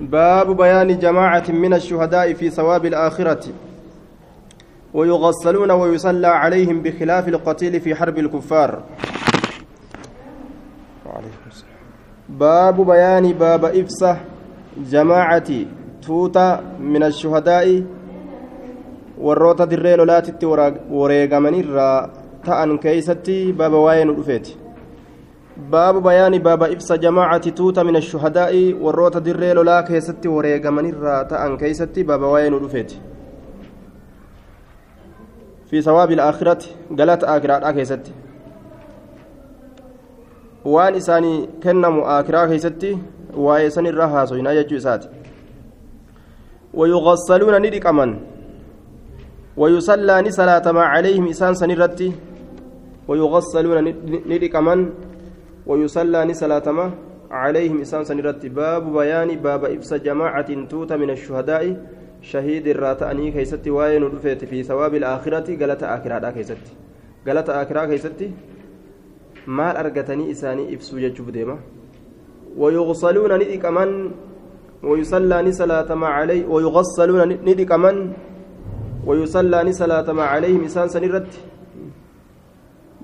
باب بيان جماعة من الشهداء في ثواب الآخرة. ويغسلون ويصلى عليهم بخلاف القتيل في حرب الكفار. باب بيان باب إفسة جماعة توتا من الشهداء. warroota dirree lolaatitti wareegamanirraa ta'an keeysatti baaba waa'ee nu dhufeeti baabu bayaani baaba ibsa jamaacati tuuta min ashuhadaa'i warroota dirree lolaa keessatti wareegamanirraa ta'an keeysatti baaba waa'ee nu dhufeeti fi sawaabi ilaakhirati galata aakiraadhaa keessatti waan isaanii kennamu aakiraa keeysatti waa'ee san irraa haasoyinaa jechuu isaati wayugassaluuna ni dhiqaman ويصلى نسلاة ما عليهم إسان سنرتي ويغسلون ندقمن ويصلى نسلاة ما عليهم إسان سنرتي باب بيان باب إبس جماعة توت من الشهداء شهيد الراتأني كيستي وين رفيت في ثواب الآخرة قالت آخرة كيستي قالت آخرة كيستي maal argatanii isaanii ibsuu jechuu deema ويغسلون ندقمن ويصلى نسلاة ما عليه ويغسلون ندقمن ويصلى نسلاة ما عليهم إنسان سنرت.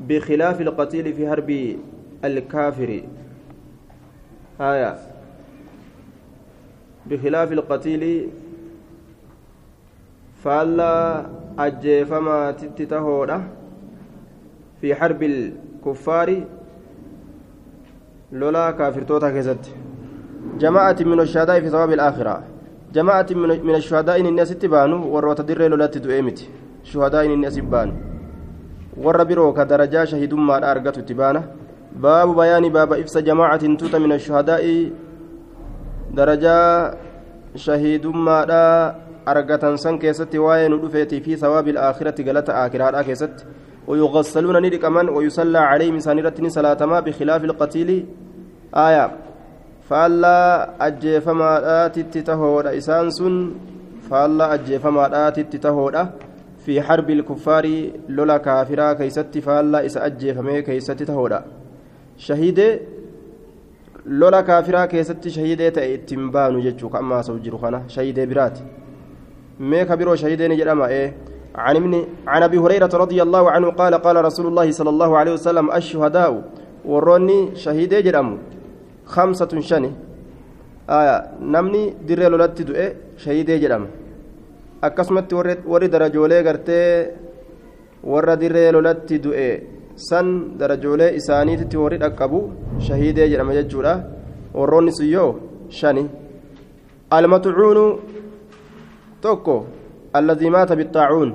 بخلاف القتيل في حرب الكافر آية. بخلاف القتيل فلا أجيفما تتهودا في حرب الكفار لولا كافر توتا كزت جماعة من الشهداء في ثواب الآخرة. جماعة من الشهداء الناس تبانوا وروت در لولات دؤمت شهداء الناس بانوا ور برو كدرجة شهيد ما أرجت تبانه باب بيان باب إفس جماعة توت من الشهداء درجة شهيد ما أرجتن سن كيست واين ودفيتي في ثواب الآخرة قالت آخرها كيست ويغسلون ندكمن ويصلى عليهم سانرتني صلاة ما بخلاف القتيل آية faallaa ajjeefamaadhaatitti tahoodha isaan sun faallaa ajjeefamaadhaatitti tahoodha fi harbi ilkuffaarii lola kaafiraa keeysatti faallaa isa ajjeefamee keeysatti tahoodha shahidee lola kaafiraa keessatti shahidee ta'e ittiin baanu jechuu ka ammaa sa'u jiru kana shahidee biraati mee ka biroo shahidee ni jedhama ee عن ابن عن ابي هريره رضي الله عنه قال قال رسول الله صلى الله عليه وسلم الشهداء وروني شهيد جرموا خمسة شني آية نمني دري لولتي دوئe شهيدee jedhama akkasumatti warri darajoolee gartee warra dirree lolatti du'e san darajoolee isaaniititti warri dhaqqabu shahiidee jedhama jechuudha warroonni sun yoo shani almatucuunu tokko alladii maata bixaacuun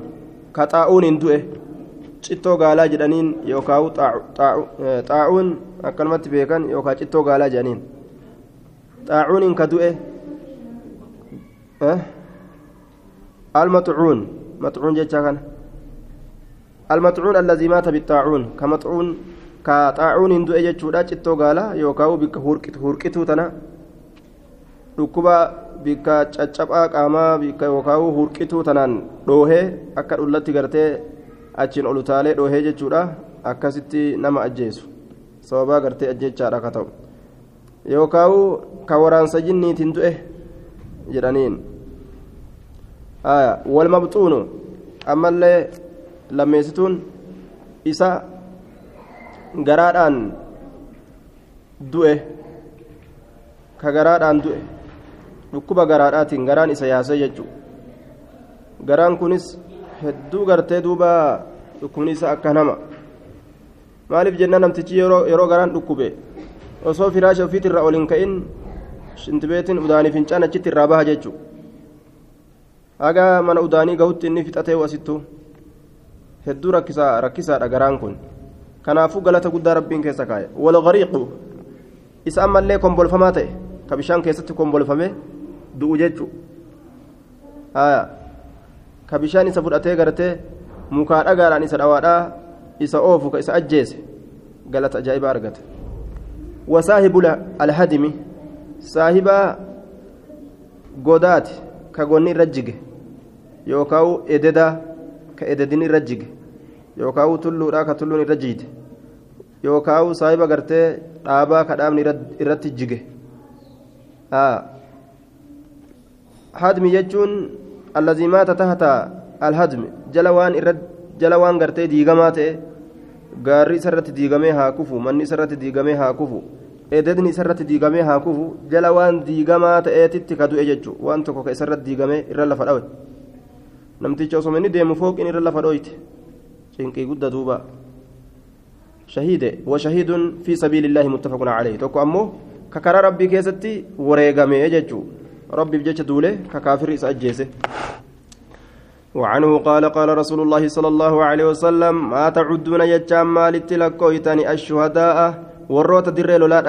ka xaa'uuniin du'e cittoo gaalaa jedhaniin yookaan xaa'uun akkanumatti beekan yookaan cittoo gaalaa jedhaniin xaa'uuniin ka du'e المطعون مطعون جتا كان المطعون الذي مات بالطاعون كمطعون كطاعون هندو اجچودا چتو غالا يوكاو بك هورقت هورقتو تنا dhukkuba bikka caccabaa qaamaa bikka yookaan hurqituu tanaan dhoohee akka dhullatti gartee achiin ol utaalee dhoohee jechuudha akkasitti nama ajjeesu sababaa gartee ajjechaadha ka ta'u yookaan ka waraansa jinniitiin du'e jedhaniin walmabxuunu ammallee lammeessituun isa garaadhaan du'e ka garaadhaan du'e. Dhukkuba garaadhaatiin garaan isa yaasee jechuudha garaan kunis hedduu gartee duuba dhukkubni isaa akka nama. Maaliif jenna namtichi yeroo garaan dhukkube? Osoo firaasha ofiitirra ol hin ka'in shintibeetiin udaanii fincaan achitti irraa baha jechuudha haga mana udaanii gahutti inni fixatee wasittu hedduu rakkisaadha garaan kun kanaafuu galata guddaa rabbiin keessa kaa'e walgariiqu isa ammallee kombolfamaa ta'e ka bishaan keessatti kombolfame du'u jechuudha ka bishaan isa fudhatee gartee mukaa dhagaadhaan isa dhawaadhaa isa oofu ka isa ajjeese galata ajaa'ibaa argata wasaahibu alhadimi saahibaa godaati ka gonni irra jige yookaan ededaa ka ededin irra jige. Yookaan tulluudhaa ka tulluun irra jiite. Yookaan saahiba gartee dhaabaa ka dhaabni irratti jige. Hadmi jechuun allazii maata tahta alhadmi. Jala waan irra jala waan gartee diigamaa ta'e gaarri isarratti diigamee haa kufu manni isarratti diigamee haa kufu ededni isarratti diigamee haa kufu jala waan diigamaa ta'eetitti ka du'e jechu waan tokko ka isarratti diigamee irra lafa dhawe namticha osoo inni deemu fooqiin irra lafa dhoyte cinqii gudda duuba shahiide washahiidun fi sabiilillaahi muttafaqun calayhi tokko ammoo ka karaa rabbii keessatti wareegamee jechuu rabbiif jecha duule ka kaafirri isa ajjeese وعنه قال قال رسول الله صلى الله عليه وسلم ما تعدون يجام مالت لكويتني الشهداء وروت در لولا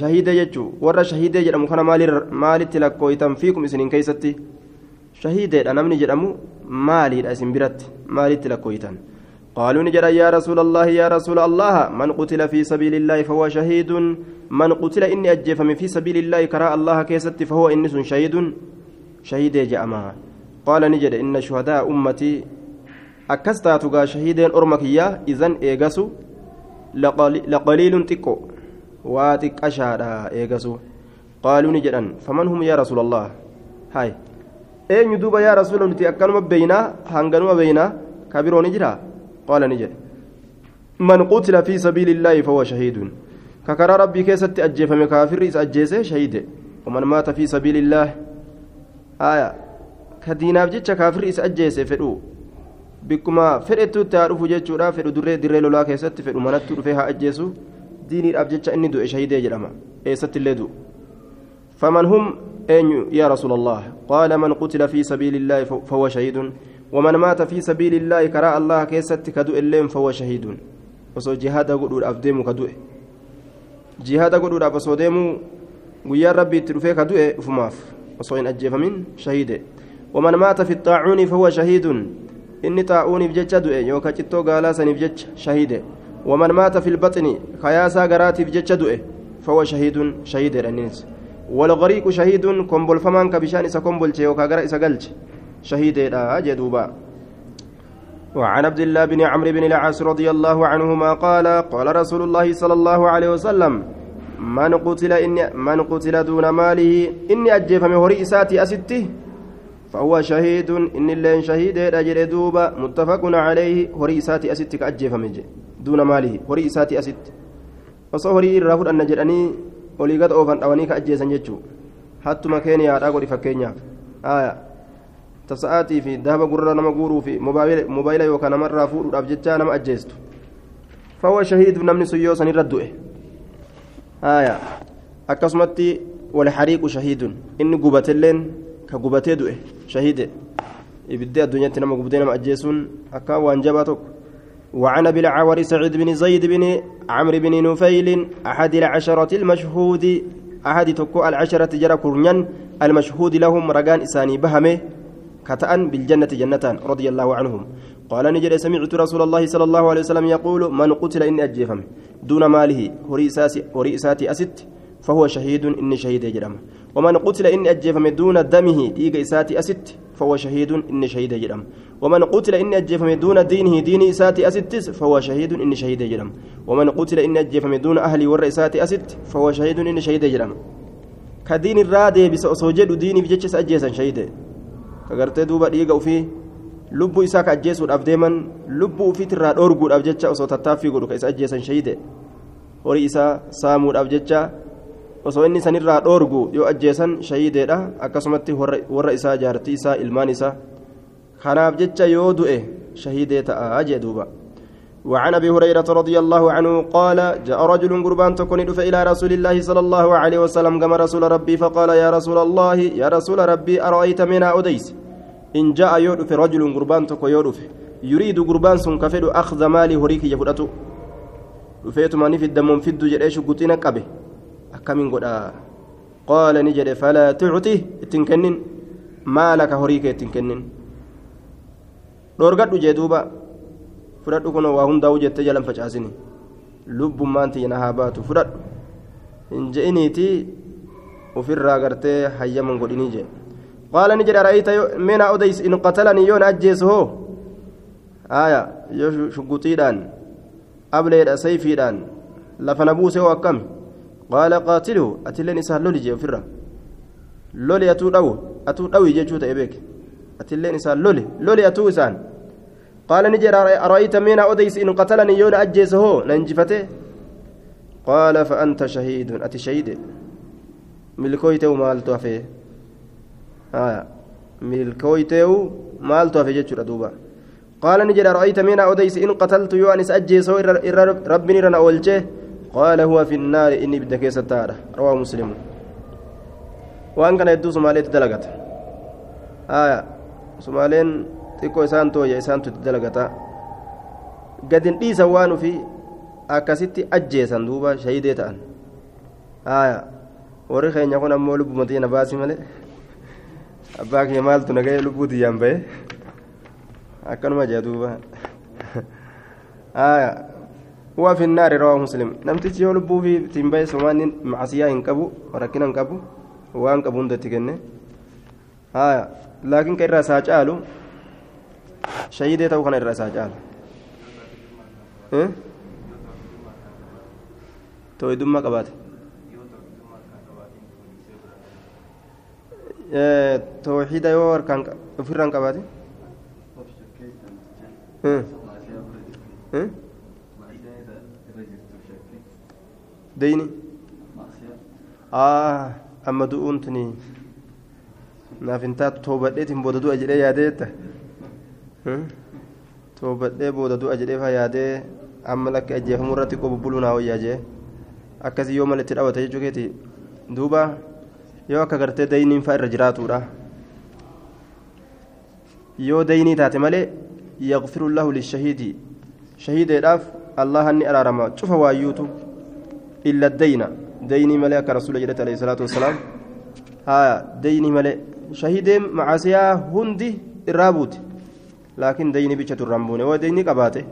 شهيد يجو ور شهيد جدم كان مالت لكويتن فيكم سنين كيستي شهيد نمني جدمو مالي اسم برت مالت لكويتن قالوا نجد يا رسول الله يا رسول الله من قتل في سبيل الله فهو شهيد. من قتل إني أجفم في سبيل الله كراء الله كيست فهو إنس شهيد. شهيد جأما قال نجد إن شهداء أمتي أكستاتك شهيدين أرمكيا إذن إيغسو لقليل تكو. واتك أشهد إيغسو قالوا نجد فمن هم يا رسول الله؟ هاي. Eenyu duuba yaa rasuula nuti akkanuma beeynaa hanganuma beeynaa kabirooni jira qaala ni jedhe. Man qutila fi sabiili illaahi fahuwa shahiidun. Ka karaa rabbii keessatti ajjeefame kaafirri isa ajjeese shahiide waman maata fi sabiili illaahi ka diinaaf jecha kaafirri isa ajjeese fedhu. Bikkuma fedhettuutti haa dhufu jechuudha. Fedhu durree dirree lolaa keessatti fedhu manattu dhufee haa ajjeesu. Diiniidhaaf jecha inni du'e shahiidee jedhama. Eessatti illee du'u? Faman hum eenyu yaa rasuula allah qaala man qutila fi sabiili illaahi fahuwa shahiidun ومن مات في سبيل الله كراء الله كيست كدو اللين فهو شهيد. وصو جهاد قدود أفديم كدو جهاد قدود أبصو ديمو ويا ربي ترفي كدو فماف وصو إن أجيف من شهيد. ومن مات في الطاعون فهو شهيد. إني طاعون بجج دو يوكا جتو قالا سنبجج شهيد. ومن مات في البطن خياسا قراتي بجج دو فهو شهيد شهيد الناس والغريق شهيد كمبل فمان كبشان إسا كمبل يوكا قرا إسا قلج شهيدة جدوبا وعن عبد الله بن عمرو بن العاص رضي الله عنهما قال قال رسول الله صلى الله عليه وسلم من قتل إني من قتل دون ماله إني أجف من هري إساتي أستي فهو شهيد إن اللين شهيد أجر دوبا متفق عليه هري إساتي أستي كأجف من دون ماله هري إساتي أست وصهري الرفض أن جراني ولي قد أوفن أواني كأجيسا جتشو حتى ما كان يا أقول فكينيا آية tasa'aatii fi dahaba gurra nama guuruu fi mobaayila yookaan namarraa fuudhuudhaaf jecha nama ajjeestu fahuwa shahiid namni sun yoo sanirra du'e haya akkasumatti walxariiqu shahiidun inni gubateilleen ka gubatee du'e shahiide ibiddee addunyaatti nama gubdee nama ajjeesuun akka waan jabaa tokko وعن أبي العور سعيد بن زيد بن عمرو بن نفيل أحد العشرة المشهود أحد تكو العشرة جرى كرنيان المشهود لهم رجان إساني بهمة كتأن بالجنة جنتان رضي الله عنهم. قال نجد سمعت رسول الله صلى الله عليه وسلم يقول من قتل إني أجيفم دون ماله ورئيساتي أست فهو شهيد إني شهيد جرم ومن قتل إني أجيفم دون دمه ديق إساتي أست فهو شهيد إني شهيد جرم ومن قتل إني أجيفم دون دينه دين إساتي أست فهو شهيد إني شهيد جرم ومن قتل إني أجيفم دون أهلي ورئيساتي أست فهو شهيد إني شهيد جرم كدين الرادي بس أصوجد ديني بجتش أجيسا شهيد. duuba dhiiga ufii lubbuu isaa ka ajjeesuudhaaf deeman lubbuu ufiitirraa dhoorguudhaaf jecha osoo tattaaffii godhu ka isa ajjeesan shahide horii isaa saamuudhaaf osoo inni sanirraa dhoorgu yoo ajjeesan shahideedha akkasumatti warra isaa jaartii isaa ilmaan isaa kanaaf jecha yoo du'e shahidee ta'a jee duuba. وعن ابي هريره رضي الله عنه قال جاء رجل قربان تكون دف إلى رسول الله صلى الله عليه وسلم كما رسول ربي فقال يا رسول الله يا رسول ربي ارايت منا اوديس ان جاء يودف رجل قربان تكو يودف يريد قربان سن كفد اخذ مالي هريك يفدتو دفيت ماني في الدم في الدجر إيش قتنا قبه اكمن قد قال نجد فلا تعطيه تنكنن مالك هريك تنكنن دورغد جدوبا fudhadhu kun waa hundaa'u jettee jalan facaasini lubbummaan tiyya haa baatu fudhadhu hin je'iniiti ofirraa gartee hayyaman godhinii jee qaala ni jedha ra'ayta mena odeys in qatalanii yoon ajjeesu hoo aya yoo shugguxiidhaan ableedha sayfiidhaan lafa na buuse hoo akkami jee ofirra loli atuu dhawu atuu dhawi jechuu ta'e beeke atilleen isaan loli loli atuu isaan qaala ni jedha ara'ayta miina odeysi in qatalanii yoo na ajjeese hoo na injifate qaala fa anta shahiidun ati shahide milkooyte'u maaltu hafee milkooyte'u maaltu hafe jechuudha duuba قال نجد رأيت من أوديس إن قتلت يوانس أجيسو ربني رنا أولجه قال هو في النار إني بدك ستارة رواه مسلم وأن كان يدو سماليت دلقت آية سمالين xiqqoo isaan tooya isaantu itti dalagata gadin dhiisa waan ufi akkasitti ajjeesan duuba shahidee ta'an haya warri keenya kun ammoo lubbuma xiyya na baasi malee abbaa kiyya maaltu nagahee lubbuu xiyyaan bahe akkanuma jee duuba haya huwa fi nnaari rawaa muslim namtichi yoo lubbuu fi ittiin bahe somaanni macasiyaa hin qabu rakkina hin qabu waan qabu hundatti kenne haya laakiin ka irraa isaa caalu shahidee ta'uu kana irraa isaa caala tooyidummaa qabaate ofirraan qabaate deyni amma du'uun tuni naaf hin taatu toobadheetiin booda du'a jedhee yaadeetta toobadhee booda du'a jedhee faa yaadee amma lakki ajjeefamuu irratti qobu buluu naa wayyaa jee akkasii yoo malitti dhawate jechuu keeti duuba yoo akka gartee dayniin faa irra jiraatudha yoo daynii taate malee yaqfiru lahu lishahiidi shahiideedhaaf allaha ni araarama cufa waayyuutu jedhete alayhi salaatu wassalaam haya daynii malee shahiideen macaasiyaa hundi irraa buute laakiin daynii bicha turraan buune waa daynii qabaate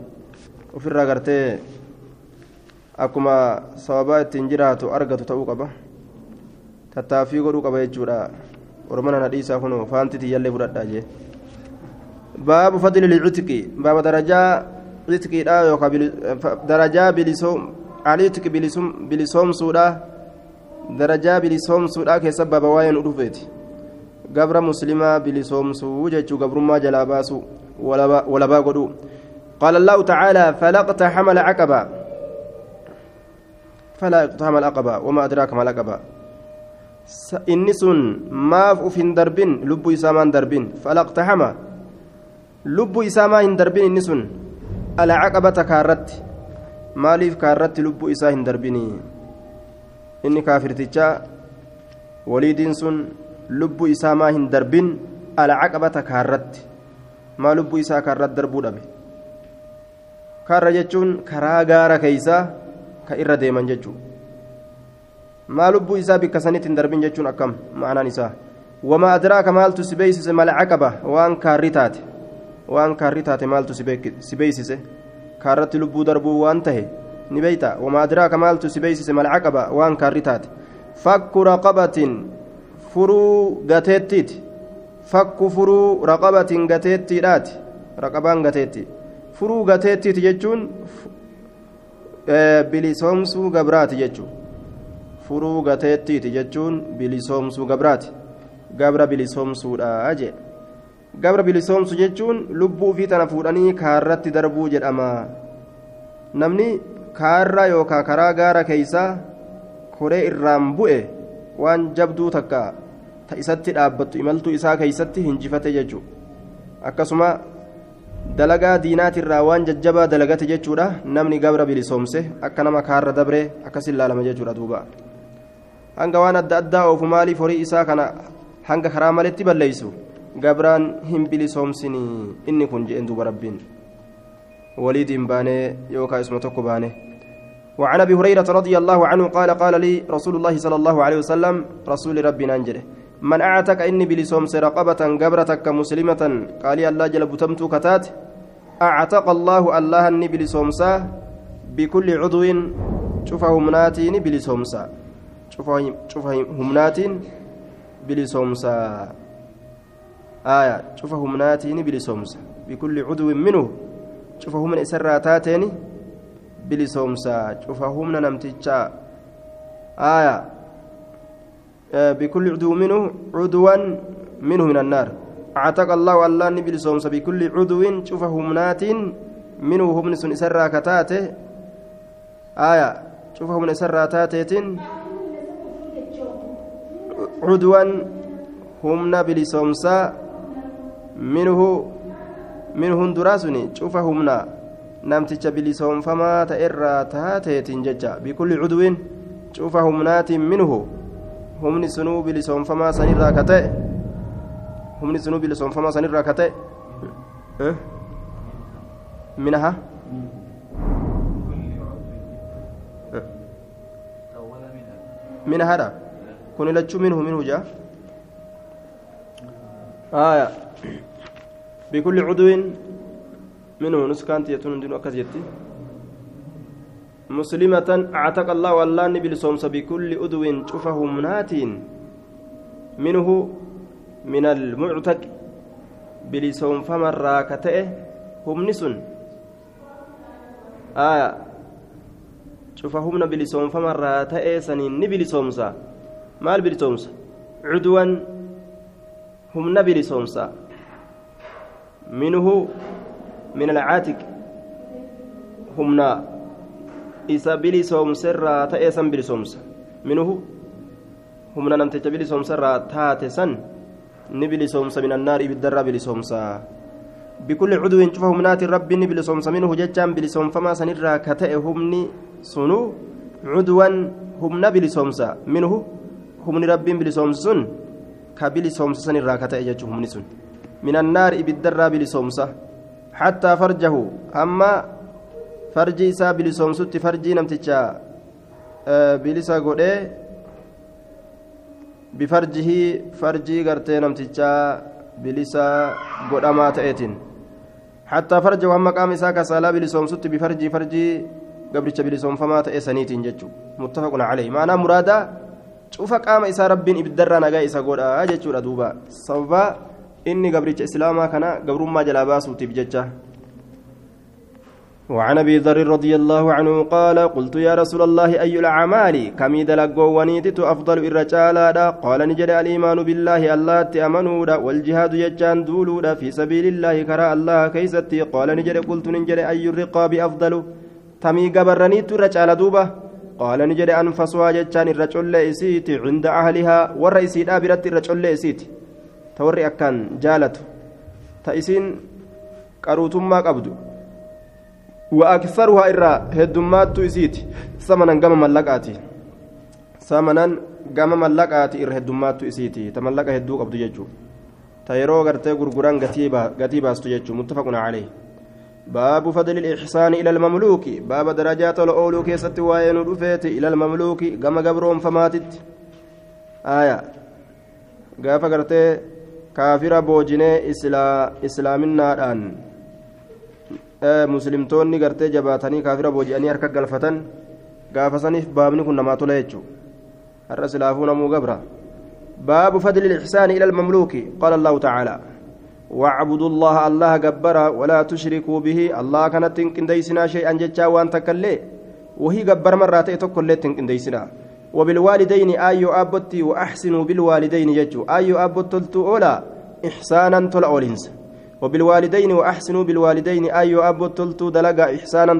ofirraa gartee akkuma sababaa ittiin jiraatu argatu ta'uu qaba tattaaffii godhuu qaba jechuudha ormana nadhiisaa kun faanti tiyyallee fudhadhaa jee baabu fadli lilcitqi baaba darajaa citqiidha yookaan darajaa bilisoom aliitqi bilisoomsuudha darajaa bilisoomsuudha keessa baaba waa'een dhufeeti gabra muslimaa bilisoomsuu jechuu gabrummaa jalaa baasu walabaa godhuu قال الله تعالى فلا اقتحم العقبة فلا اقتحم العقبة وما أدراك ما العقبة darbin lubbuu isaa maan darbin falaqtaxama lubbuu isaa maa hin darbin inni sun alcaqabata kaarratti maaliif kaarratti lubbuu isaa hin darbini inni kaafirtichaa waliidiin sun lubbuu isaa maa hin darbin alcaqabata kaarratti maa lubbuu isaa kaarratti darbuu dhabe? Kaarra jechuun karaa gaara keeysaa ka irra deeman jechuudha maa lubbuu isaa bikka sanitti hin darbin jechuun akkam ma'anaan isaa? Wamaa adraaka maaltu si beeysise malcaqaba waan kaarri taate. Waan kaarri taate maaltu si beeysise kaarratti lubbuu darbuu waan tahe ni beeyta wamaa adraaka maaltu si beeysise malcaqaba waan kaarri taate fakku raqabatin furuu gateettiiti fakku furuu raqabatin gateettiidhaati raqabaan gateetti furuu gateettiiti jechuun bilisoomsuu gabraati jechuudha furuu gateettiiti jechuun bilisoomsuu gabraati gabra bilisoomsuudha jee gabra bilisoomsu jechuun lubbuu fi tana fuudhanii kaarratti darbuu jedhama namni kaarra yookaan karaa gaara keeysaa koree irraan bu'e waan jabduu takka ta isatti dhaabbattu imaltuu isaa keeysatti hinjifate jechuudha akkasuma dalagaa diinaatirraa waan jajjabaa dalagate jechuudha namni gabra bilisoomse akka nama kaarra dabree akkasin laalama jechuudha duuba. hanga waan adda addaa oofu maaliif horii isaa kana hanga karaa maletti balleeysu gabraan hin bilisoomsini inni kun jedhen duuba rabbiin. Waliidiin baanee yookaan isuma tokko baane وعن ابي هريره رضي الله عنه قال قال لي رسول الله صلى الله عليه وسلم رسول ربنا انجله من اعتك اني بلسوم رقبه قبرتك مسلمه قال يا الله جل بتمت كتات اعتق الله الله اني بلسوم بكل عضو شوفه مناتي بلسوم cufa humnaatiin bilisoomsa aya cufa humnaatiin bilisoomsa bikulli cudwin minhu cufa humna isarraa taateen bilisoomsa cufa humna namtichaa aya بكل عضو منه عضوا منه من النار. اعتق الله الله نبي صومس بكل عضو شوف همنات منه هم سن سرا كتاته. آية شوف هم سرا تاتيتين. عضوا همنا بلسومسا منه منه دراسني شوف همنا namticha bilisoomfamaa ta'e irraa taateetiin jecha bikulli cudwiin cufa humnaatiin minhu humni sunuu bilisoomfamaa sanirraa ka ta'e humni sunuu bilisoomfamaa sanirraa ka ta'e minaha minahadha kun ilachuu minhu minhu jaa bikulli cuduwin minhu nuskaan xiyyetuun hundinuu akkas jetti. Muslimatan actaqa allaahu allaanni bilisoomsa bikulli uduwin cufa humnaatiin minhu min almuctaqi bilisoomfamarraa ka ta'e humni sun aya cufa humna bilisoomfamarraa ta'ee saniin ni bilisoomsa maal bilisoomsa cuduwan humna bilisoomsa منه من العاتق همنا. إسا بلي سوم سرا تأسن بلي سومس منه همنا نمتج بلي سوم سرا تاتسن. نبلي سومس من النار بالدرة بلي سومسا بكل عدو شوف همنات الرب نبلي سومس منه ججان بلي سوم فما سنرا كتئ همني سنو. عدوا همنا بلي سومسا منه همني رب بلي سومسن كبلي سومس سنرا كتئ ججو همني سن. من النار بالدرة بلي سومسا حتى فرجه أما فرجي إسا بلسومسوتي فرجي نمتجا بلسا قده بفرجه فرجي قرتي نمتجا بلسا قدما تأتين. حتى فرجه أما قام إسا كسالا بلسومسوتي بفرجي فرجي قبرتش بلسوم فما تأسنيتين جتشو. متفق عليه. معنى مرادا شوف قام إسا ربين إبدرا نقا إسا قد جتشو دوبا صوبا inni gabricha islaamaa kana gabrummaa jalaa baasuutiif jecha وعن أبي ذر رضي الله عنه قال قلت يا رسول الله أي الأعمال؟ كم دلقوا ونيتت أفضل الرجال قال نجد الإيمان بالله الله تامنوا والجهاد يجان دولوا في سبيل الله كرى الله كيستي. قال نجد قلت نجد أي الرقاب أفضل؟ تمي قبرنيت الرجال دوبة. قال نجد أنفسها ججان الرجل اسيت عند أهلها والرئيس دابرت الرجل اسيت ta warri akkaan jaalatu ta isiin qaruutummaa qabdu heddummaattu isiiti samanan gama mallaqaati samanan gama mallaqaati irra heddummaattu isiiti ta mallaqa hedduu qabdu jechuu ta yeroo gartee gurguran gatii baastu jechuu muttafaquna calayh باب فضل الإحسان إلى المملوك باب درجات الأولو كيست وين رفيت إلى المملوك كما قبرهم فماتت آية قاف قرتي islaaminaadhaan muslimtoonni gartee jabaatanii kaafira booji'anii harka galfatan gaafasaniif baabni kun namaa tola jechuudha har'a silaafuu namuu gabra baabu fadli ilixsaani ila almamluuki qaala allahu tacaala واعبدوا الله الله جبرا ولا تشركوا به الله كانت تنكنديسنا شيئا جتا وان تكلي وهي جبر مرات تكلي تنكنديسنا وبالوالدين أيو أبتي وأحسنوا بالوالدين يجو. أيو أبت تلتو أولا إحسانا تل أولينس وبالوالدين وأحسنوا بالوالدين أيو أبت تلتو دلقا إحسانا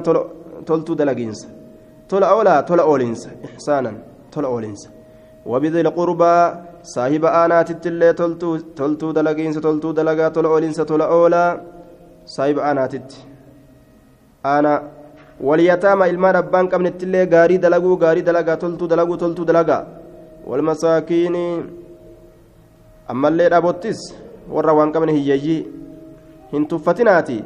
تلتو دلقينس. تل أولا تل أولينس إحسانا تل أولينس وبذي القربى صاحب آنات التلي تلتو تلتو دلقينس تلتو دلقا تل أولينس تل أولا صاحب آنات أنا واليتامى ilmaan abbaan qabnettillee gaarii dalaguu gaarii dalagaa toltuu dalaguu toltuu dalagaa walmasaakiin ammallee dhabottis warra waan qabne hiyyeeyyii hin tuffatinaati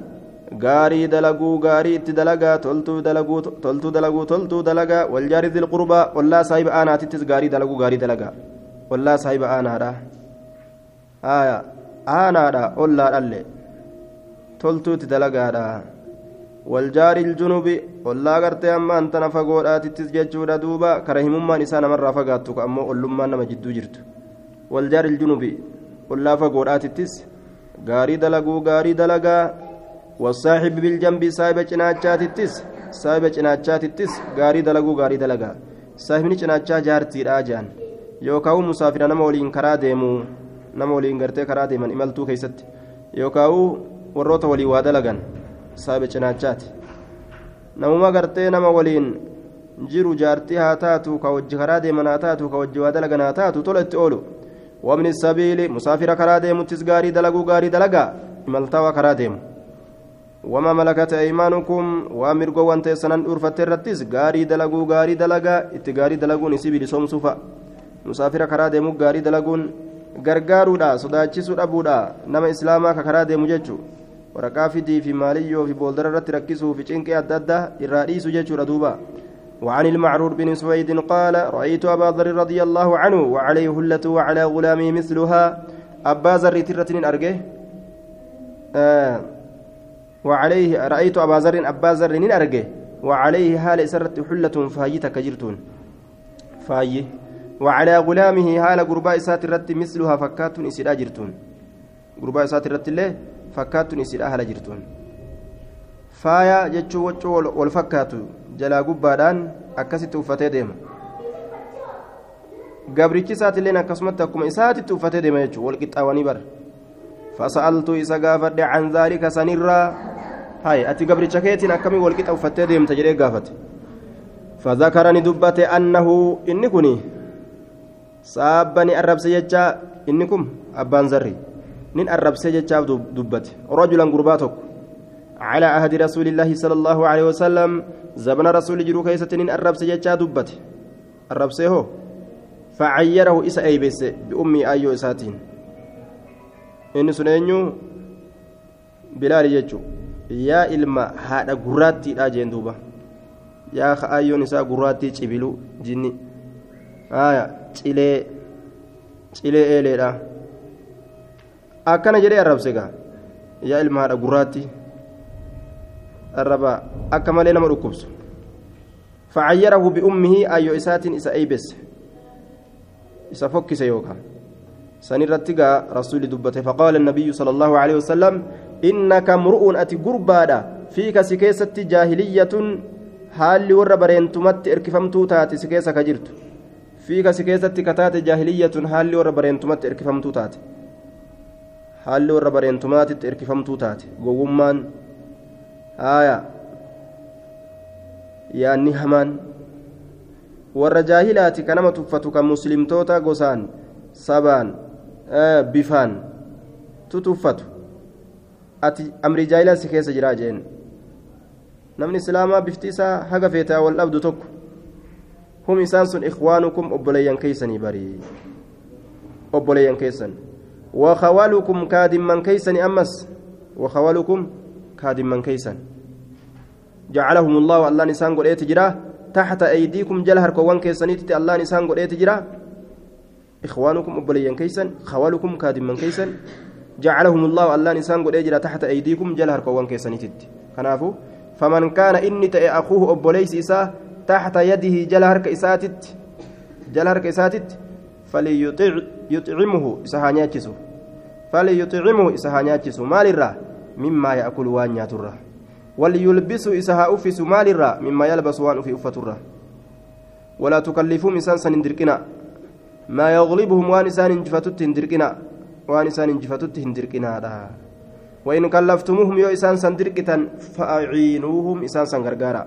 gaarii dalaguu gaarii itti dalagaa toltuu dalaguu toltuu dalaguu toltuu dalagaa waljaari dhil qurbaa ollaa saahiba aanaatittis gaarii dalaguu gaarii dalagaa ollaa saahiba aanaadha aanaadha ollaadhallee toltuu itti dalagaadha والجار الجنوب والله غرتي أما أنت نفقودات تسجد دوبا كرهممان إسان مرة فقاتك أما أولما نما جدو جرت. والجار الجنوب والله فقودات تس غاري دلقو غاري دلقا. والصاحب بالجنب صاحب جناچات تس صاحب جناچات تس غاري دلقو غاري دلقا. صاحبني جناچا جارتي راجان yookaan musaafira nama waliin karaa deemu nama waliin gartee karaa deeman imaltuu keessatti yookaan warroota walii waa dalagan saabe cinaachaati namuma gartee nama waliin jiru jaartii haa taatu ka wajji karaa deeman haa taatu ka wajji waa dalagan haa taatu tola itti oolu wabni sabiili musaafira karaa deemuttis gaarii dalaguu gaarii dalagaa imaltaawaa karaa deemu wama malakate aymaanukum waa mirgoowwan teessanan dhuurfatte irrattis gaarii dalaguu gaarii dalagaa itti gaarii dalaguun isii bilisoomsuufa musaafira karaa deemuu gaarii dalaguun gargaaruudha sodaachisuu dhabuudha nama islaamaa ka karaa deemu jechuu waraqaa fidii fi maaliyyoo fi booldara irratti rakkisuu fi cinqee adda addaa irraa dhiisu jechuudha duuba. وعن المعرور بن سويد قال رأيت أبا ذر رضي الله عنه وعليه هلة وعلى غلامه مثلها. أبا ذر ترة أرجه آه. وعليه رأيت أبا ذر أبا ذر أرجه وعليه هال سرت حلة فايتك جرتون فاي وعلى غلامه هال قرباء سات الرت مثلها فكات إسلا جرتون. قرباء سات الرت الله فكات إسلا هل جرتون فايا جتشو وجو والفكاتو jalaa gubbaadhaan akkasitti uffatee deema gabrichi isaatiilleen akkasumatti akkuma isaatitti uffatee deema jechuudha walqixxaawanii bara fasa'altuu isa gaafadhe can zaalika sanirraa hay ati gabricha keetiin akkamii walqixa uffattee deemta jedhee gaafate فذكرني دبته أنه إنكم سابني الربس يجا إنكم أبان زري نين الربس يجا دبته رجلا قرباتك على عهد رسول الله صلى الله عليه وسلم زمن رسول جرو كيستنين الربس يجا دبته الربس هو فعيره إسا أيبس بأمي أيو إساتين إن سنينيو بلال يجو يا إلما هذا قراتي أجين دوبا يا خايون إسا قراتي تبلو جني آية cilee cilee eeleedha akkana jedhee arrabse gaa yaa ilma haadha gurraatti arraba akka malee nama dhukkubsu facayyarahu biummihi ayyo isaatiin isa eeybesse isa fokkise yookaan sanirratti gaa rasuuli dubbate faqaala annabiyyu sala allahu aleyhi wasalam innaka mru'uun ati gurbaadha fiika si keessatti jaahiliyyatun haalli warra bareentumatti erkifamtuu taate si keessa ka jirtu fiika si keessatti kataate jaahiliyyatun haalli warra bareentumatti erkifamtuu taate haalli warra bareentumaatitti erkifamtuu taate gowwummaan haaya yaanni hamaan warra jaahilaati ka nama tuffatu kan muslimtoota gosaan sabaan bifaan tutuffatu ati amri jaahilaa si keessa jiraa jeen namni islaamaa bifti isaa haga feetaa wal dhabdu tokko هم إسان إخوانكم أبليان كيسني بري أبليان كيسن وخوالكم كادم من كيسن أمس وخوالكم كادم من كيسن. جعلهم الله الله نسان قل تجرا تحت أيديكم جلهر كوان كيسنيت الله نسان قل تجرا إخوانكم أبليان كيسن خوالكم كادم من كيسن. جعلهم الله الله نسان قل تجرا تحت أيديكم جلهر كوان كيسنيت كنافو؟ فمن كان إني تأي أخوه أبليس إساه تحت يده جل هرك إساتت جل هرك إساتت فليطع فليطعمه إسهانياتشسو مال الرا مما يأكل وان ياتره وليلبس إسها أفس مال الرا مما يلبس وان في أفتره ولا تكلفهم إنسان سنندركنا ما يغلبهم وان إنسان انجفتت هندركنا وان إنسان انجفتت هندركنا وإن كلفتموهم يو إنسان سندركتا فأعينوهم إنسان سنغرغارا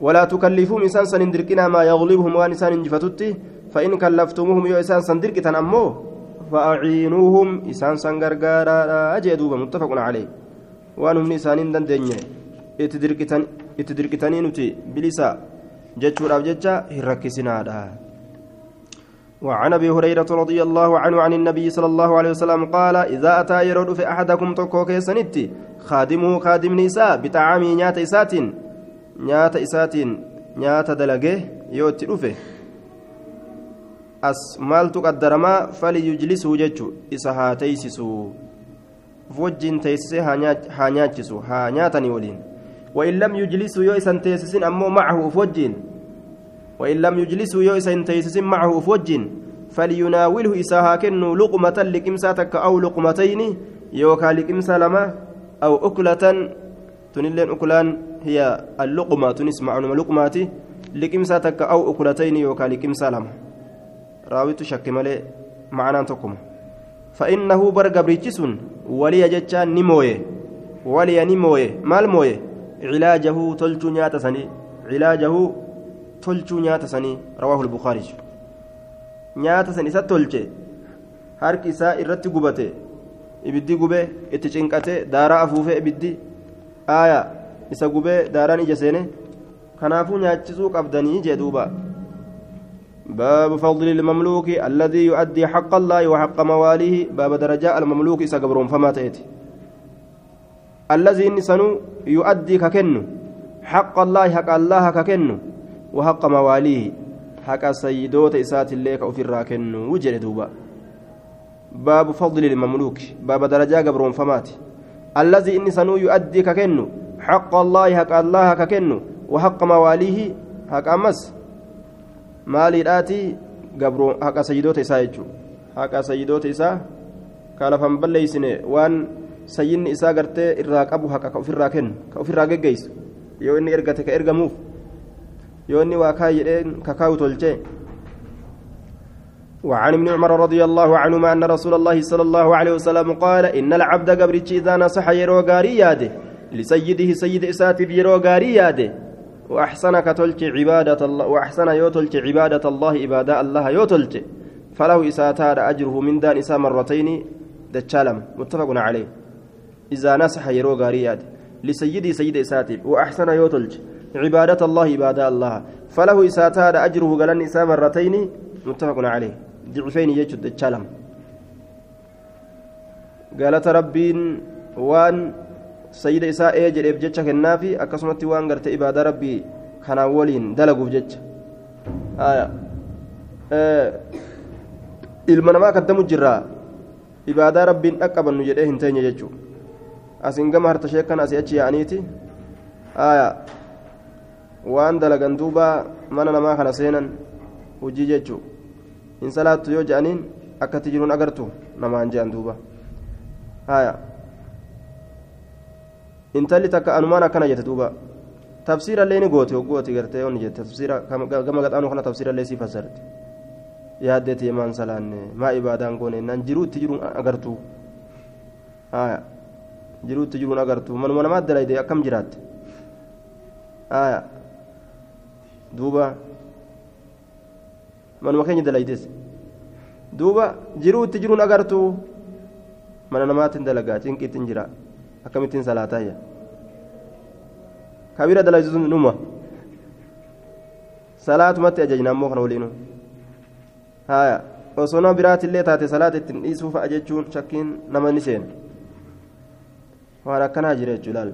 ولا تكلفوهم إنسان سندركنا ما يغلبهم وان إنسان انجفتت فإن كلفتموهم يو إنسان سندركتا أمو. فأعينوهم. إنسان سنغرغارا أجدوبا متفق عليه. وأن هم إنسان دندنيا إتدركتني نتي بلسا جتشور أو جتشا هركسنا وعن أبي هريرة رضي الله عنه عن النبي صلى الله عليه وسلم قال إذا أتى يرد في أحدكم تكو كيسنتي خادمه خادم نساء بطعام نيات nyaata isaatiin nyaata dalagee yoo itti dhufe as maaltu qaddaramaa faliyujlisuu jechu isa haa teeysisuu uf wajjiin teeysisee haa nyaachisu haa nyaatanii waliin. وإن لم يجلسوا يو إسان تيسسين أمو معه أفوجين وإن لم يجلسوا يو إسان تيسسين معه أفوجين فليناوله إساها كنو لقمة لكمساتك أو لقمتين يوكا لكمسا لما أو أكلة تنلين أكلان هي اللقمة تنسمع لقمة لقمسة تك أو أكلتين يوكا لقمسة لما raawitu shakke malee ma'anaan tokkuma fa'innahu bar gabrichi sun waliya jechaan ni mooye waliya ni mooye maal mooye cilaajahu tolchuu nyaata sanii cilaajahu tolchuu nyaata sanii rawaahu lbukaarij nyaata san isa tolche harki isaa irratti gubate ibiddi gubee itti cinqate daaraa afuufee ibiddi aaya isa gubee daaraan ija seene kanaafuu nyaachisuu qabdanii jee duuba باب فضل المملوك الذي يؤدي حق الله وحق مواليه. باب درجاء المملوك إسا قبرون فما تأتي. الذي إنسانو يؤدي ككنو. حق الله حق الله ككنو. وحق مواليه. حق سيدوت إسات الليك أو في الراكنو. وجل دوبا. باب فضل المملوك. باب درجاء قبرون فمات الذي إنسانو يؤدي ككنو. حق الله حق الله ككنو. وحق مواليه حق أمس. Maaliidhaati gabroo haqa sayyidoota isaa jechuudha haqa sayyidoota isaa ka lafan balleeysine waan sayyinni isaa gartee irraa qabu haqa ka ofirraa kennu ka ofirraa geggeessu yoo inni ergate ka ergamuuf yoo inni waa kaa jedheen kakaawu tolchee وعن ابن عمر رضي الله عنهما أن رسول الله صلى الله عليه وسلم قال إن العبد قبرتش إذا نصح يرو غاري ياده لسيده سيد إساتف يرو غاري ياده وأحسن كتلت عبادة الله وأحسن يوتلت عبادة الله عبادة الله يوتلت فله إساتار أجره من دان إسا مرتين دجالم. متفق عليه. إذا نصح يرو غارياد لسيدي سيد إساتب وأحسن يوتلت عبادة الله عبادة الله. فله إساتار أجره قلن إسا مرتين متفق عليه. ضعفين يجد دجالم. قالت ربين وان sayyida isaa ee jedheef jecha kennaafi akkasumatti waan garte ibaadaa rabbii kanaan waliin dalaguuf jecha ilma namaa kaddamu jirraa ibaadaa rabbiin dhaqqabannu jedhee hin teenye jechuu asin gama harta sheekkan asii achi yaa'aniiti waan dalagan duuba mana namaa kana seenan hujii jechuu hin salaattu yoo je'aniin akkatti jiruun agartu namaan je'an duuba intalli takka anumaan akkana jette duuba tafsiirallee ni goote hoggooti gartee onni jette tafsiira gama gaxaanuu kana tafsiirallee sii fassarte yaaddeeti maan salaanne maa ibaadaan goone naan jiruutti jiruun agartuu haya jiruutti jiruun agartuu manuma namaatti dalayde akkam jiraatte haya duuba manuma keenya dalaydes duuba jiruutti jiruun agartuu mana namaatti dalagaa cinqiitti jira akkamittiin salaataayya kabira dalaysu numa salaatumatti ajajna ammoo kana waliinu haya osoo nama biraatillee taate salaata ittiin dhiisuu fa'a jechuun shakkiin nama ni seena waan akkanaa jira jechuu ilaal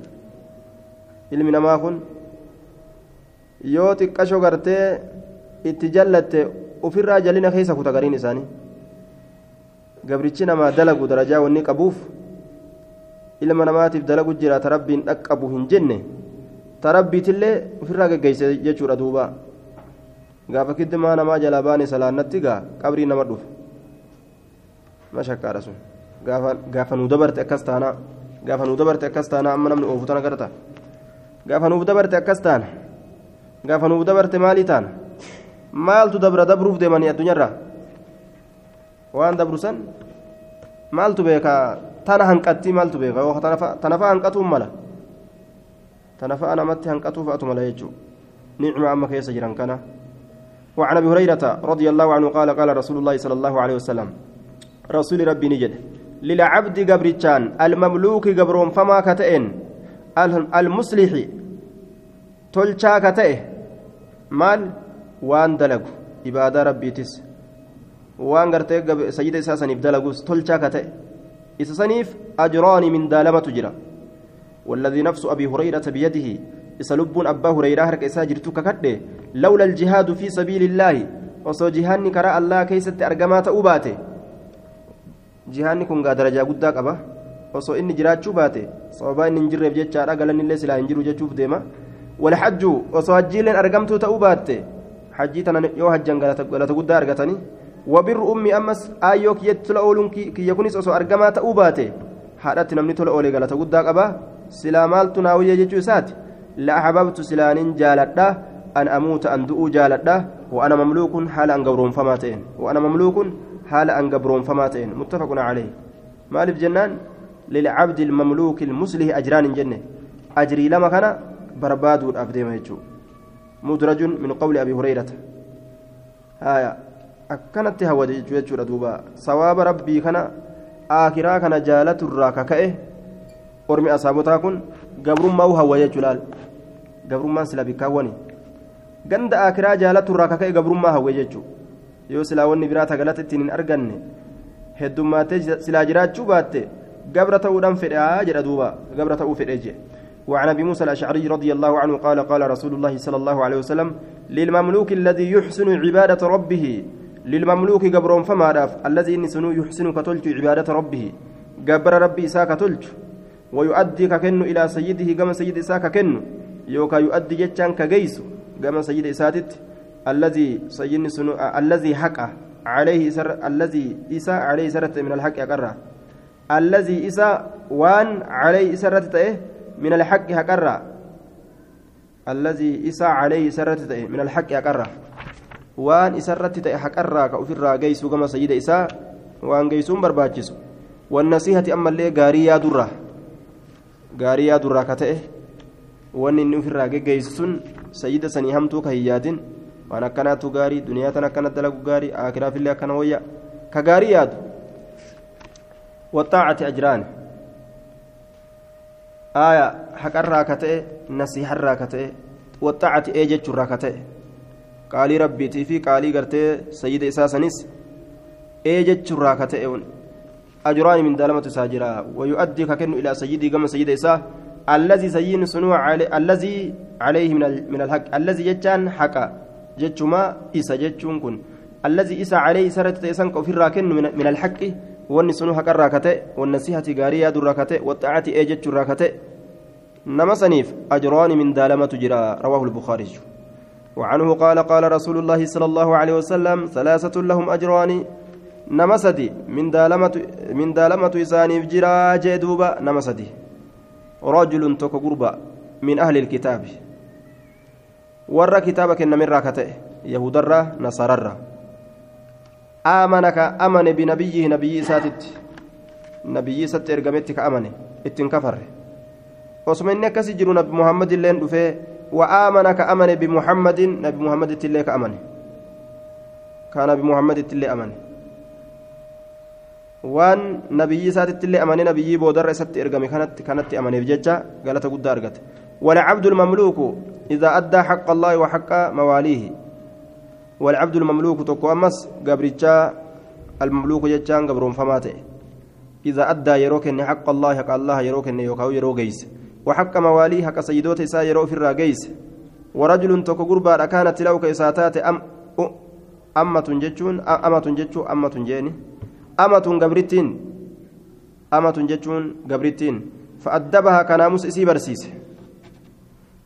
ilmi namaa kun yoo xiqqashoo gartee itti jallatte ofirraa jalina keessa kuta gariin isaanii gabrichi namaa dalagu darajaa wanni qabuuf ilma namaatiif dalagu jira ta rabbiin dhaqqabu hin jenne ta rabbiitillee ofirraa geggeeyse jechuudha duuba gaafa kiddimaa namaa jalaa baane salaannatti gaa qabrii nama dhufe mashakkaadha sun gaafa nuu dabarte akkas taana gaafa nuu dabarte akkas taana amma namni oofu tana garta gaafa nuuf dabarte akkas taana gaafa nuuf dabarte maalii taana maaltu dabra dabruuf deemanii addunyaarraa waan dabru san maaltu beekaa tana hanqattii maaltu beeka tanafa hanqatuun mala tanafa namatti hanqatuu fa'atu mala jechuudha nicma amma keessa jiran kana وعن أبي هريرة رضي الله عنه قال قال رسول الله صلى الله عليه وسلم رسول ربي نجد للعبد قبرتان المملوك قبرون فما كتئن المصلح تلشا كتئه مال وان دلق عبادة ربي تس. وان قرتي سيد أساسا دلقوس تلشا كتئه إسسنيف أجران من دالمة جرا والذي نفس أبي هريرة بيده إسلب أبا هريرة هرك إساجرتك كده لولا الجهاد في سبيل الله وصو جهاني كراء الله كيست أرقمات أوباته جهاني كن درجة قدك أبا وصو إني جراتشو باته صوبا إني نجرب جتشارا قال إني ليس لا ينجرو جتشوف ديما والحج وصو هجيل أرقمتو تأوباته حجي تنا يو هجان قالت قد أرقتني وبر أمي أمس آيوك يتلا أولون كي يكونس أسو أرقما تأوباته حالات نمني تلا أولي قالت قد أبا. سلا مالت ناوية جيجو سات لا أحببت سلان جالتا أن أموت أن دؤو جالتا وأنا مملوك حال أن قبرون فما وأنا مملوك حال أن قبرون فما تئن عليه. مالف جنان. للعبد المملوك المسلح أجران جنة. أجري لما كان برباد أفدي مهجو مدرج من قول أبي هريرة. آية. أكنت هوا جيتشورا دوبا صواب ربي كان آخرا كان جالة الراكا كأه أرمي أصابتها كن قبرما وهو يجلال قبرما سلا بكاوني ganda akiraa jaalatu irraa kaka'e gabrummaa hawwe jechuudha yoo silaa wanni biraa tagalata ittiin hin arganne heddummaatee silaa jiraachuu baatte gabra ta'uudhaan fedhaa jedha duuba gabra ta'uu fedhee jedhe وعن ابي موسى الاشعري رضي الله عنه قال قال رسول الله صلى الله عليه وسلم للمملوك الذي يحسن عباده ربه للمملوك قبر فما داف. الذي إن يحسن كتلت عبادة ربه. قبر ربي ساك تلت ويؤدي ككن إلى سيده كما سيد ساك كن يوكا يؤدي جتان كجيس كما سيد اساتت الذي سيدني سنو الذي حق عليه سر الذي إسا عليه سرت من الحق يقرأ الذي إسا وان عليه سرت من الحق يقرأ الذي إسا عليه سرت من الحق waan isarratti ta'e haqarraa ka ofirraa geessuu gama sayyida isaa waan geessuun barbaachisu. Wannasiihati ammallee gaarii yaadurraa. Gaarii yaadurraa ka ta'e wanni inni ofirraa geggeessu sun sayyida sanii hamtuu ka hin waan akkanaatu gaarii duniyaa tan akkana dalagu gaarii akiraafillee akkana wayya. Ka gaarii yaadu. Wattaacati ajraan. Haqarraa ka ta'e nasiiharraa ka ta'e wattaacati ee jechuurraa ka ta'e. Rabbiitii fi qaalii gartee sayyida isaa sanis ee jechuurraa ka ta'e ajraani min daalamatu isaa jira. Wayu'addii ka kennu ilaa sayyidii gama sayyida isaa الذي الذي عليه من الحق الذي يجان حقا جتشما إسا جتشون كن الذي إسا عليه سرت تيسان كفر راكن من, من الحق واني سنو حق الراكته والنصيحة غارية در راكته والطاعة إيجتش راكته نما سنيف أجران من دالمة جرا رواه البخاري وعنه قال قال رسول الله صلى الله عليه وسلم ثلاثة لهم أجران نما سدي من دالمة من دالمة إسانيف جرا جدوبا نما سدي رجل توك من أهل الكتاب warra kitaaba kennamirraa ka ta'e yahudarraa nasararraa aamanaka amane binabiyyihi nabiyyi isaatitti nabiyyi isatti ergametti ka amane ittiin kafarre osuma inni akkasii jiru nabi bimuhammadin nabi muhammaditti illee ka amane ka nabi muhammaditti illee amane waan nabiyyi isaatitti illee amane nabiyyii boodarra isatti ergame kanatti kanatti amaneef jecha galata guddaa argate والعبد المملوك إذا أدى حق الله وحق مواليه والعبد المملوك تكو أمس قبرجا المملوك جتان قبرون فماته إذا أدى يروك إن حق الله حق الله يروك إن يوكاو يرو جيس وحق مواليه حق سيدوت إسا يرو في الراجيس ورجل تكو قربا كانت له كإساتات أم أمة جتون أمة جتون أمة جيني أمة قبرتين. أمة جتون قبرتين. فأدبها كناموس إسي برسيس.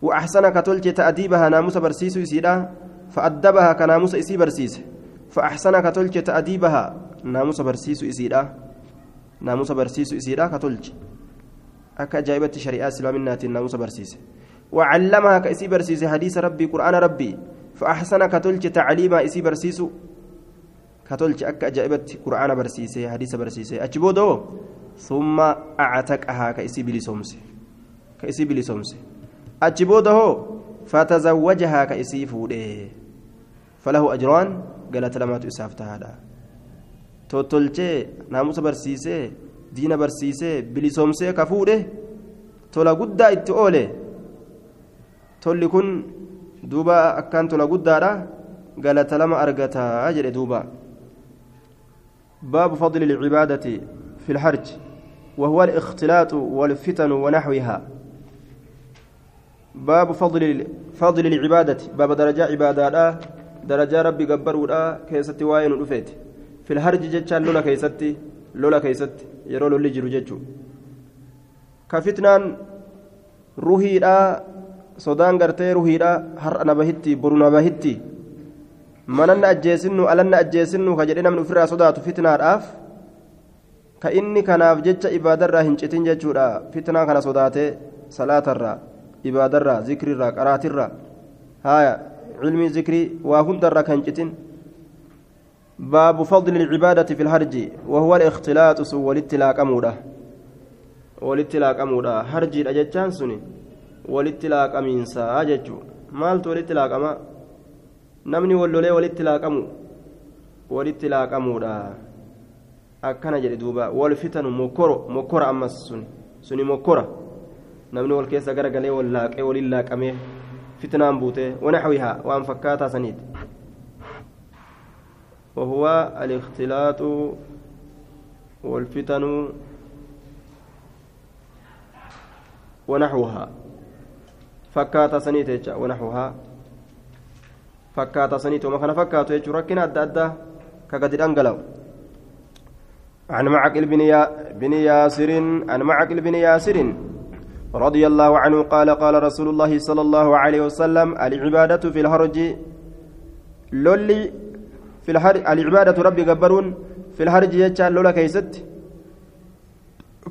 وأحسن كتلت تأديبها ناموس برسيس يسيرا فأدبها كناموس إسي برسيس. فأحسن كتلت تأديبها ناموس برسيس يسيرا ناموس برسيس يسيرا كتلت أكا جايبت شريعة سلامنات ناموس برسيس وعلمها كإسي برسيس حديث ربي قرآن ربي. فأحسن كتلت تعليمها إسي برسيس كتلت أكا جايبت قرآن برسيس حديث برسيس أجبودو ثم أعتقها كإسي بلسومس كإسي بلسومس achi booda hoo fatazawwajahaa ka isii fuudhe falahu ajraan galata lamaatu isaaf tahaadha tottolchee naamusa barsiisee diina barsiisee bilisoomsee ka fuudhe tola guddaa itti oole. Tolli kun duuba akkaan tola guddaadha galata lama argataa jedhe duuba. باب فضل العبادة في الحرج وهو الاختلاط والفتن ونحوها باب فضل فضل العبادة باب درجة عبادة درجة ربي قبرودا كيستي واين في الهرج جتشان لولا كيستي lola keessatti yeroo lolli jiru jechuudha ka fitnaan ruhiidhaa sodaan gartee ruhiidhaa har'a na bahitti boru na bahitti mananna ajjeessinnu alanna ajjeessinnu ka jedhee namni ofirraa sodaatu fitnaadhaaf ka inni kanaaf jecha ibaadarraa hin citin jechuudha fitnaa kana sodaatee salaatarraa ibaadarraa zikrirraa qaraatirraa haaya cilmii zikrii waa hundarraa kan citin. باب فضل العبادة في الهرج وهو الاختلاط سوى الاتلاق أمودا والاتلاق أمودا هرجي الأججان سني والاتلاق أمينسا أججو مالت والاتلاق أما نمني واللولي والاتلاق أمو والاتلاق أمودا akkana jedhe duuba wal fitanu mokoro mokora ammas sun suni mokora namni wal keessa garagalee wal laaqee waliin laaqamee fitnaan buute wanaxwihaa waan fakkaataa saniiti وهو الاختلاط والفتن ونحوها. فكات سنيت ونحوها. فكات سنيت وما كان فكات ركنا أدى أدى كقد أنقلوا. عن معقل بن, بن ياسر عن معقل بن ياسر رضي الله عنه قال قال رسول الله صلى الله عليه وسلم العبادة في الهرج لولي في الهرج العبادة ربي جبرون في الهرج يجعل لولا كيست.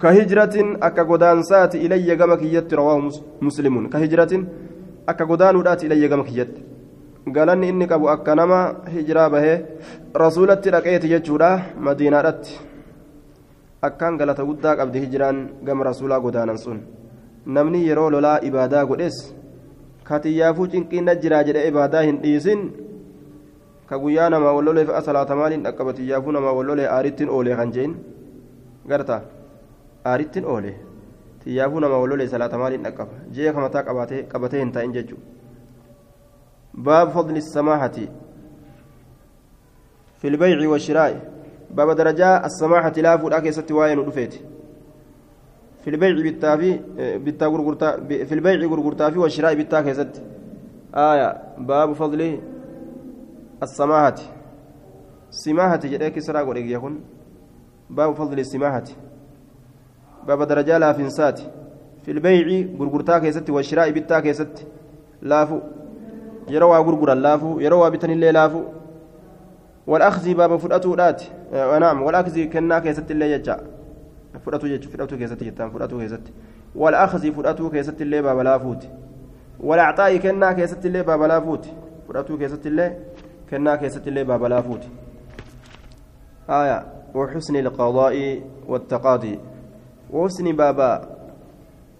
كهجرة أكا قدانسات إلي جمك يت رواه مسلم كهجرة أكا قدان ودات إلي جمك يت. قالني إنك أبو أكا نما هجرة به. رسولة لقيت يجورا مدينة رت. akkaan galata guddaa qabdi hijiraan gama rasuulaa godaanan sun namni yeroo lolaa ibaadaa godhes katiyyaafuu cinqiinna jiraa jedhe ibaadaa hin ka guyyaa namaa wallolee fe'a salaata maaliin dhaqqaba tiyyaafuu namaa wallolee aarittiin oolee kan jeen garta aarittiin oolee tiyyaafuu namaa wallolee salaata maaliin dhaqqaba jee kamataa qabatee hin taa'in jechuudha baab fadli samaahati في البيع والشراء باب درجة السماحة لا فودا كيست واين ودفيت في البيع بالتافي بالتا غرغرتا في البيع غرغرتا في والشراء بالتا كيست آية السماحة. سماحة جدك سرا غوريك يكون باب فضل السماحة. باب درجة لا فنسات. في البيع غرغرتا كيست والشراء بالتا كيست لافو. يروى غرغرا لافو يروى بتن اللي لافو. والأخذ باب فرأتو دات. نعم والأخذ كنا كيست اللي يجا. فرأتو يجا فرأتو كيست جتان فرأتو كيست. والأخذ فرأتو كيست اللي باب لا فوت والأعطاء كنا كيست اللي باب لا فوت فرأتو كيست اللي كنا كيست اللي باب لا فوت آية وحسن القضاء والتقاضي وحسن بابا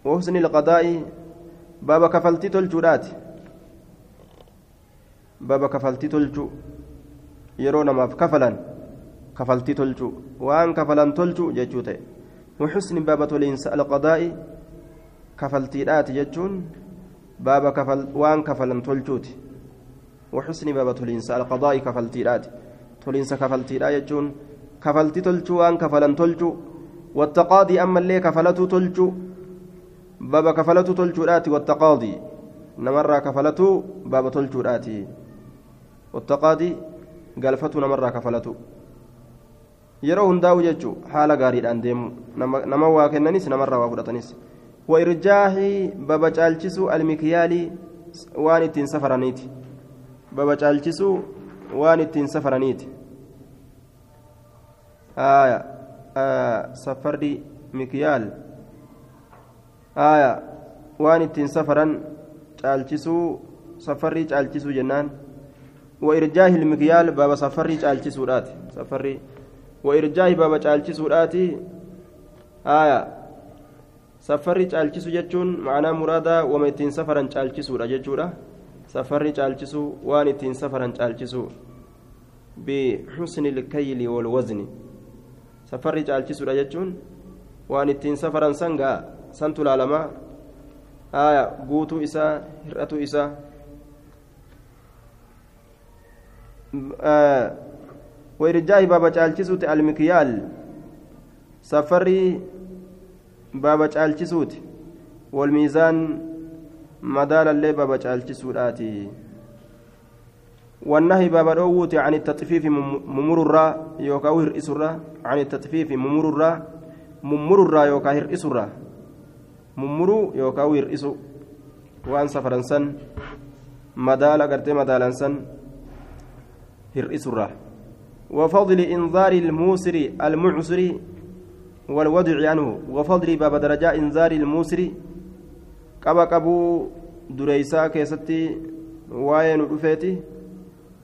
وحسن القضاء بابا كفلتي تلجودات بابا كفلتي تلجو namaaf kafalan kafaltii tolchuu waan kafalan tolchuu jechuu ta'e. وحسن باب تولينس القضاء كفلتيدات جتون باب كفل وان كفلن تولجوت وحسن باب تولينس القضاء كفلتيدات تولينس كفلتيدا جتون كفلتي تولجو وان كفلن تولجو والتقاضي أما اللي كفلته تولجو باب كفلته تولجودات والتقاضي نمر كفلته باب تولجودات والتقاضي galfatu namarraa kafalatu yeroo hundaa'u jechuun haala gaariidhaan deemu nama waa kennanis namarraa waa fudhatanis wairjaahi babacaalchisuu almikiyaalii waan ittiin safaraniiti babacaalchisuu waan ittiin safaraniiti. Safarri mikiyaal. Waan ittiin safaran caalchisuu safarrii caalchisuu jennaan. وإرجاه المكيال بابا سفري جالتي سودات سفري وإرجاه بابا جالتي سوداتي آية سفري جالتي سجتون معناه مرادا وما يتين سفرا جالتي سودا جتودا safarri caalchisuu waan ittiin safaran caalchisuu. Bixusni ilkayli walwazni safarri caalchisuudha jechuun waan ittiin safaran san gaa san tulaalamaa. Aya guutuu isaa hir'atuu isaa. Wairjaa'i baaba caalchisuuti almikyaal safarri baaba caalchisuuti walmiizaan madaalallee baaba caalchisuudhaati والنهي باب الأوت عن التطفيف ممر الراء يوكا هرئس الراء عن التطفيف ممر الراء ممر الراء يوكا هرئس الراء ممر يوكا هرئس وان سفرا سن مدالا قرتي مدالا سن hir'isurra وفضل إنذار الموسر المعسر. والودع عنه. وفضل باب درجة إنذار الموسر. قبا قبو دريسا كيستي waa'ee nu dhufeeti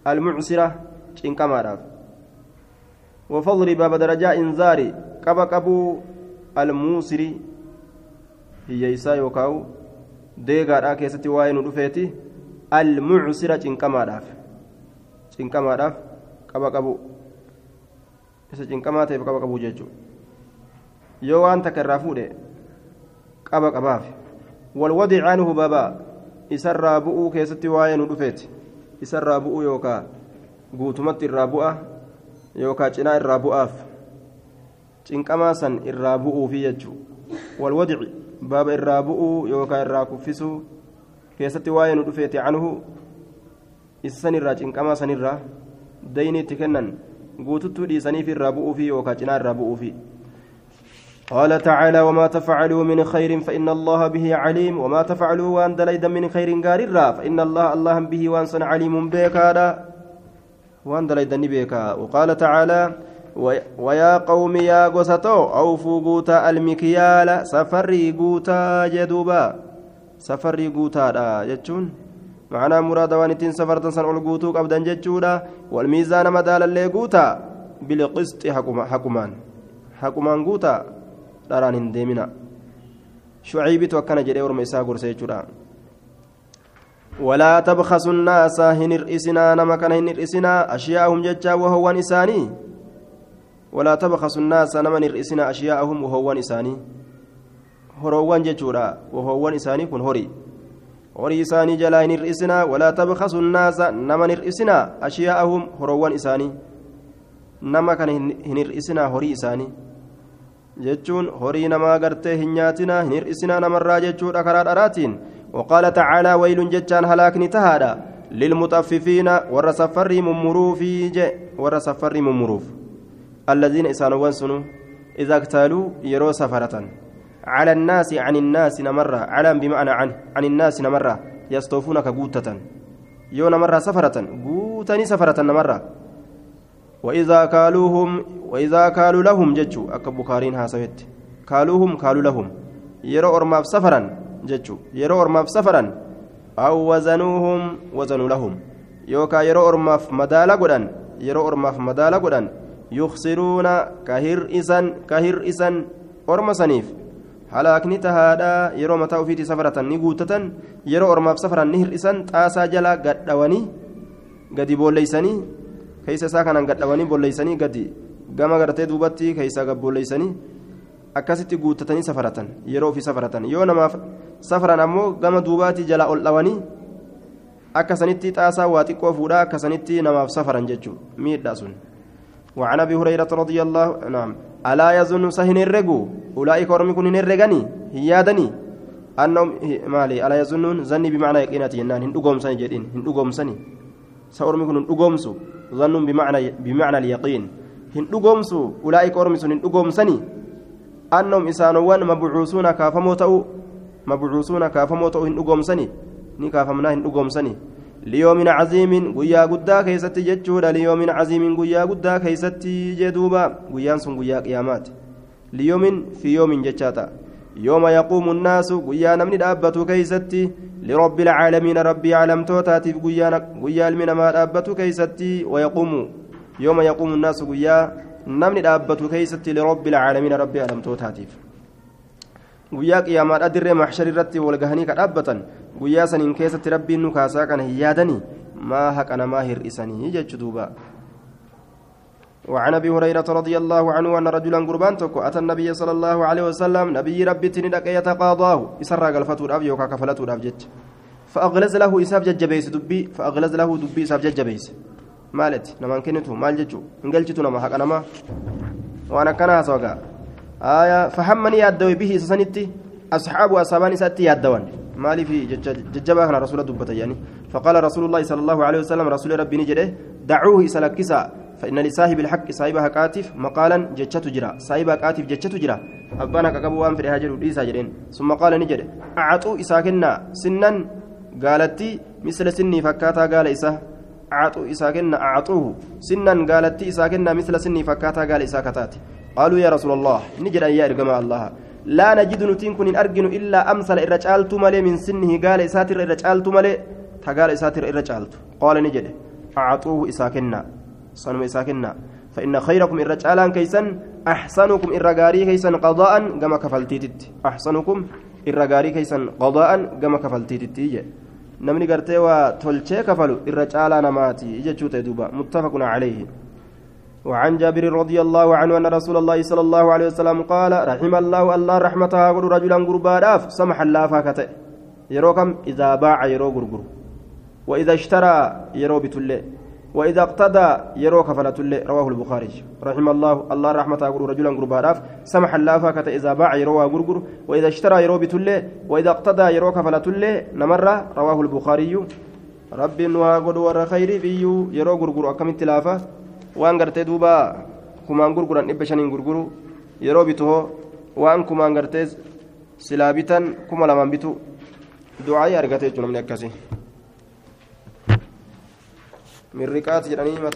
almucsira cinqamaadhaaf باب درجاء انذاري قبا قبو الموسري هي إسا يوكاو deegaadhaa keessatti waa'ee nu dhufeeti almucsira cinqamaadhaaf cinqamaadhaaf qaba qabu isa cinqamaa ta'eef qaba qabu jechuudha yoo waan takka irraa fuudhe qaba qabaaf walwadici anhu baabaa isarraa bu'uu keessatti waa'ee nu dhufeeti isarraa bu'uu yookaa guutumatti irraa bu'a yookaa cinaa irraa bu'aaf cinqamaa san irraa bu'uufi jechuudha walwadici baaba irraa bu'uu yookaan irraa kuffisuu keessatti waa'ee nu dhufeeti canhu isa sanirraa cinqamaa sanirraa dayni itti kennan guututtuu dhiisaniif irraa bu'uufi yookaan cinaa irraa bu'uufi قال تعالى وما تفعلوا من خير فإن الله به عليم وما تفعلوا وأن دليدا من خير قاررا فإن الله الله به وأنسن عليم بيكا وأن دليدا بيكا وقال تعالى ويا قوم يا غوستو أوفوا غوتا المكيال سفري غوتا جدوبا. سفري غوتا دا جتشون. معنى مراد وانتين سفرتن سن غوتو قبدا جتشودا. والميزان مدال اللي غوتا. بالقسط حكما حكمان. حكمان غوتا داران هندمنا شعيب توكنا جدي ورم إسا غرسي ولا تبخسوا الناس هنر إسنا نما كان هنر إسنا أشياءهم جتشا وهو إساني ولا تبخسوا الناس نمن الرئسنا أشياءهم وهوان إساني هروان جتشورا وهوان إساني كن هوري هوري إساني جلاين الرئسنا ولا تبخسوا الناس نمن الرئسنا أشياءهم هروان إساني نما كان هن الرئسنا هوري إساني jechuun horii namaa gartee hin nyaatina hin hir'isinaa namarraa jechuudha karaa dharaatiin. وقال تعالى ويل جتان هلاكني تهادا للمطففين ور سفري ممروفي جي ور سفري ممروف الذين إسانوا سنو إذا اقتالوا يرو سفرة على الناس عن الناس نمرة على بمعنى عن عن الناس نمرة يستوفونك قوتة يو نمرة سفرة قوتني سفرة نمرة وإذا كالوهم وإذا كالوا لهم جتشو أكا بخارين هاسويت كالوهم كالوا لهم. يرو أرماف سفرا جتشو يرو أرماف سفرا. أو وزنوهم وزنوا لهم. يوكا يرو أرماف مدالا قدان يرو أرماف مدالا قدان يخسرون كهر إسان كهر إسان أرم سنيف. halaakni tahaadha yeroo mataa ofiitii safaratan ni guutatan yeroo ormaaf safaran ni hir'isan xaasaa jala gadhawanii gadi boolleeysanii keessa isaa kanaan gadhawanii boolleeysanii gadi gama gartee duubatti keessa gabboolleeysanii akkasitti guutatanii safaratan yeroo ofii safaratan yoo namaaf safaran ammoo gama duubaatti jala ol dhawanii akkasanitti xaasaa waa xiqqoo fuudhaa akkasanitti namaaf safaran jechuudha miidhaa sun. وعن ابي هريره رضي الله نعم الا يظن سهن الرجو اولئك ورم كن الرجاني هيادني انهم مالي الا يظنون ظني بمعنى يقينات ينان هن دغومسني جدين هن دغومسني سورم كن دغومسو ظن بمعنى بمعنى اليقين. هن دغومسو أولئك ورم سن دغومسني أنهم إسانوان مبعوثون كافموتو مبعوثون كافموتو هن دغومسني ني كافمنا هن دغومسني ليوم عظيم غيا غدا كيستي جچودا ليوم عظيم غيا غدا كيستي جدوبا. غيان سن غيا قيامات. ليوم في يوم جچاتا يوم يقوم الناس غيا نمني دابتو كيستي لرب العالمين ربي علم توتاتي غيا من ما دابتو كيستي ويقوم يوم يقوم الناس غيا نمني دابتو كيستي لرب العالمين ربي علم توتاتي guyyaa qiyaamaadha dirree maxshari irratti walgahanii ka dhaabbatan guyyaa saniin keessatti rabbiin nu kaasaa kana hin yaadanii maa haqa namaa hir'isanii jechu duuba وعن أبي هريرة رضي الله عنه أن رجلا قربان تكو أتى النبي صلى الله عليه وسلم نبي ربي تندق يتقاضاه. اسرى قلفته الاب يوكا كفلته الاب جت فأغلز له اساب ججبيس دبي فأغلز له دبي اساب ججبيس مالت نمان كنتو مال ججو. انقلجتو نما حق نما. وأنا كان سوغا. آية فحمني يأدوي به سنتي أصحاب أصحابان سأتي يأدوان. مالي في كان رسول دبت يعني فقال رسول الله صلى الله عليه وسلم رسول ربي نجده دعوه سلكسا فإن لصاحب الحق صاحبها كاتف مقالا جتشت جرا. صاحبها كاتف جتشت جرا. أبانا كقبو وان في الهاجر وديسا جرين. ثم قال نجده أعطوا إساكنا سنا. قالتي مثل سني فكاتا قال إساه أعطوا إساكنا أعطوه. سنا قالتي إساكنا مثل سني فكاتا قال إساكتاتي قالوا يا رسول الله. نجد يا إرجما الله. لا نجد نتين كن أرجن إلا أمثل الرجالت ملي من سنه قال إساتر الرجالت ملي تقال إساتر إرجالت قال نجد. أعطوه إساكنا صنم إساكنا فإن خيركم الرجالان كيسا أحسنكم الرجاري كيسا قضاء كما كفلتيتت أحسنكم الرجاري كيسا قضاء كما كفلتيتت tolchee kafalu irra caalaa namaati jechuu ta'e duuba. Muttafaqun calayhi وعن جابر رضي الله عنه أن رسول الله صلى الله عليه وسلم قال رحم الله الله رحمته قل رجلا قربا سمح الله فاكته يروكم إذا باع يرو قرقر وإذا اشترى يرو بتله وإذا اقتدى يرو كفلة الله رواه البخاري. رحم الله الله رحمته قل رجلا قربا سمح الله فاكته إذا باع يرو قرقر. وإذا اشترى يرو بتله وإذا اقتدى يرو كفلة الله نمرة رواه البخاري. رب نوها قد ور خير بيو. يرو قرقر أكم التلافة waan gartee duuba kumaan gurguran dhibba shaniin gurguru yeroo bitu hoo waan kumaan gartee silaa bitan kuma lamaan bitu du'aayii argate jechuun namni akkasii mirriqaati jedhanii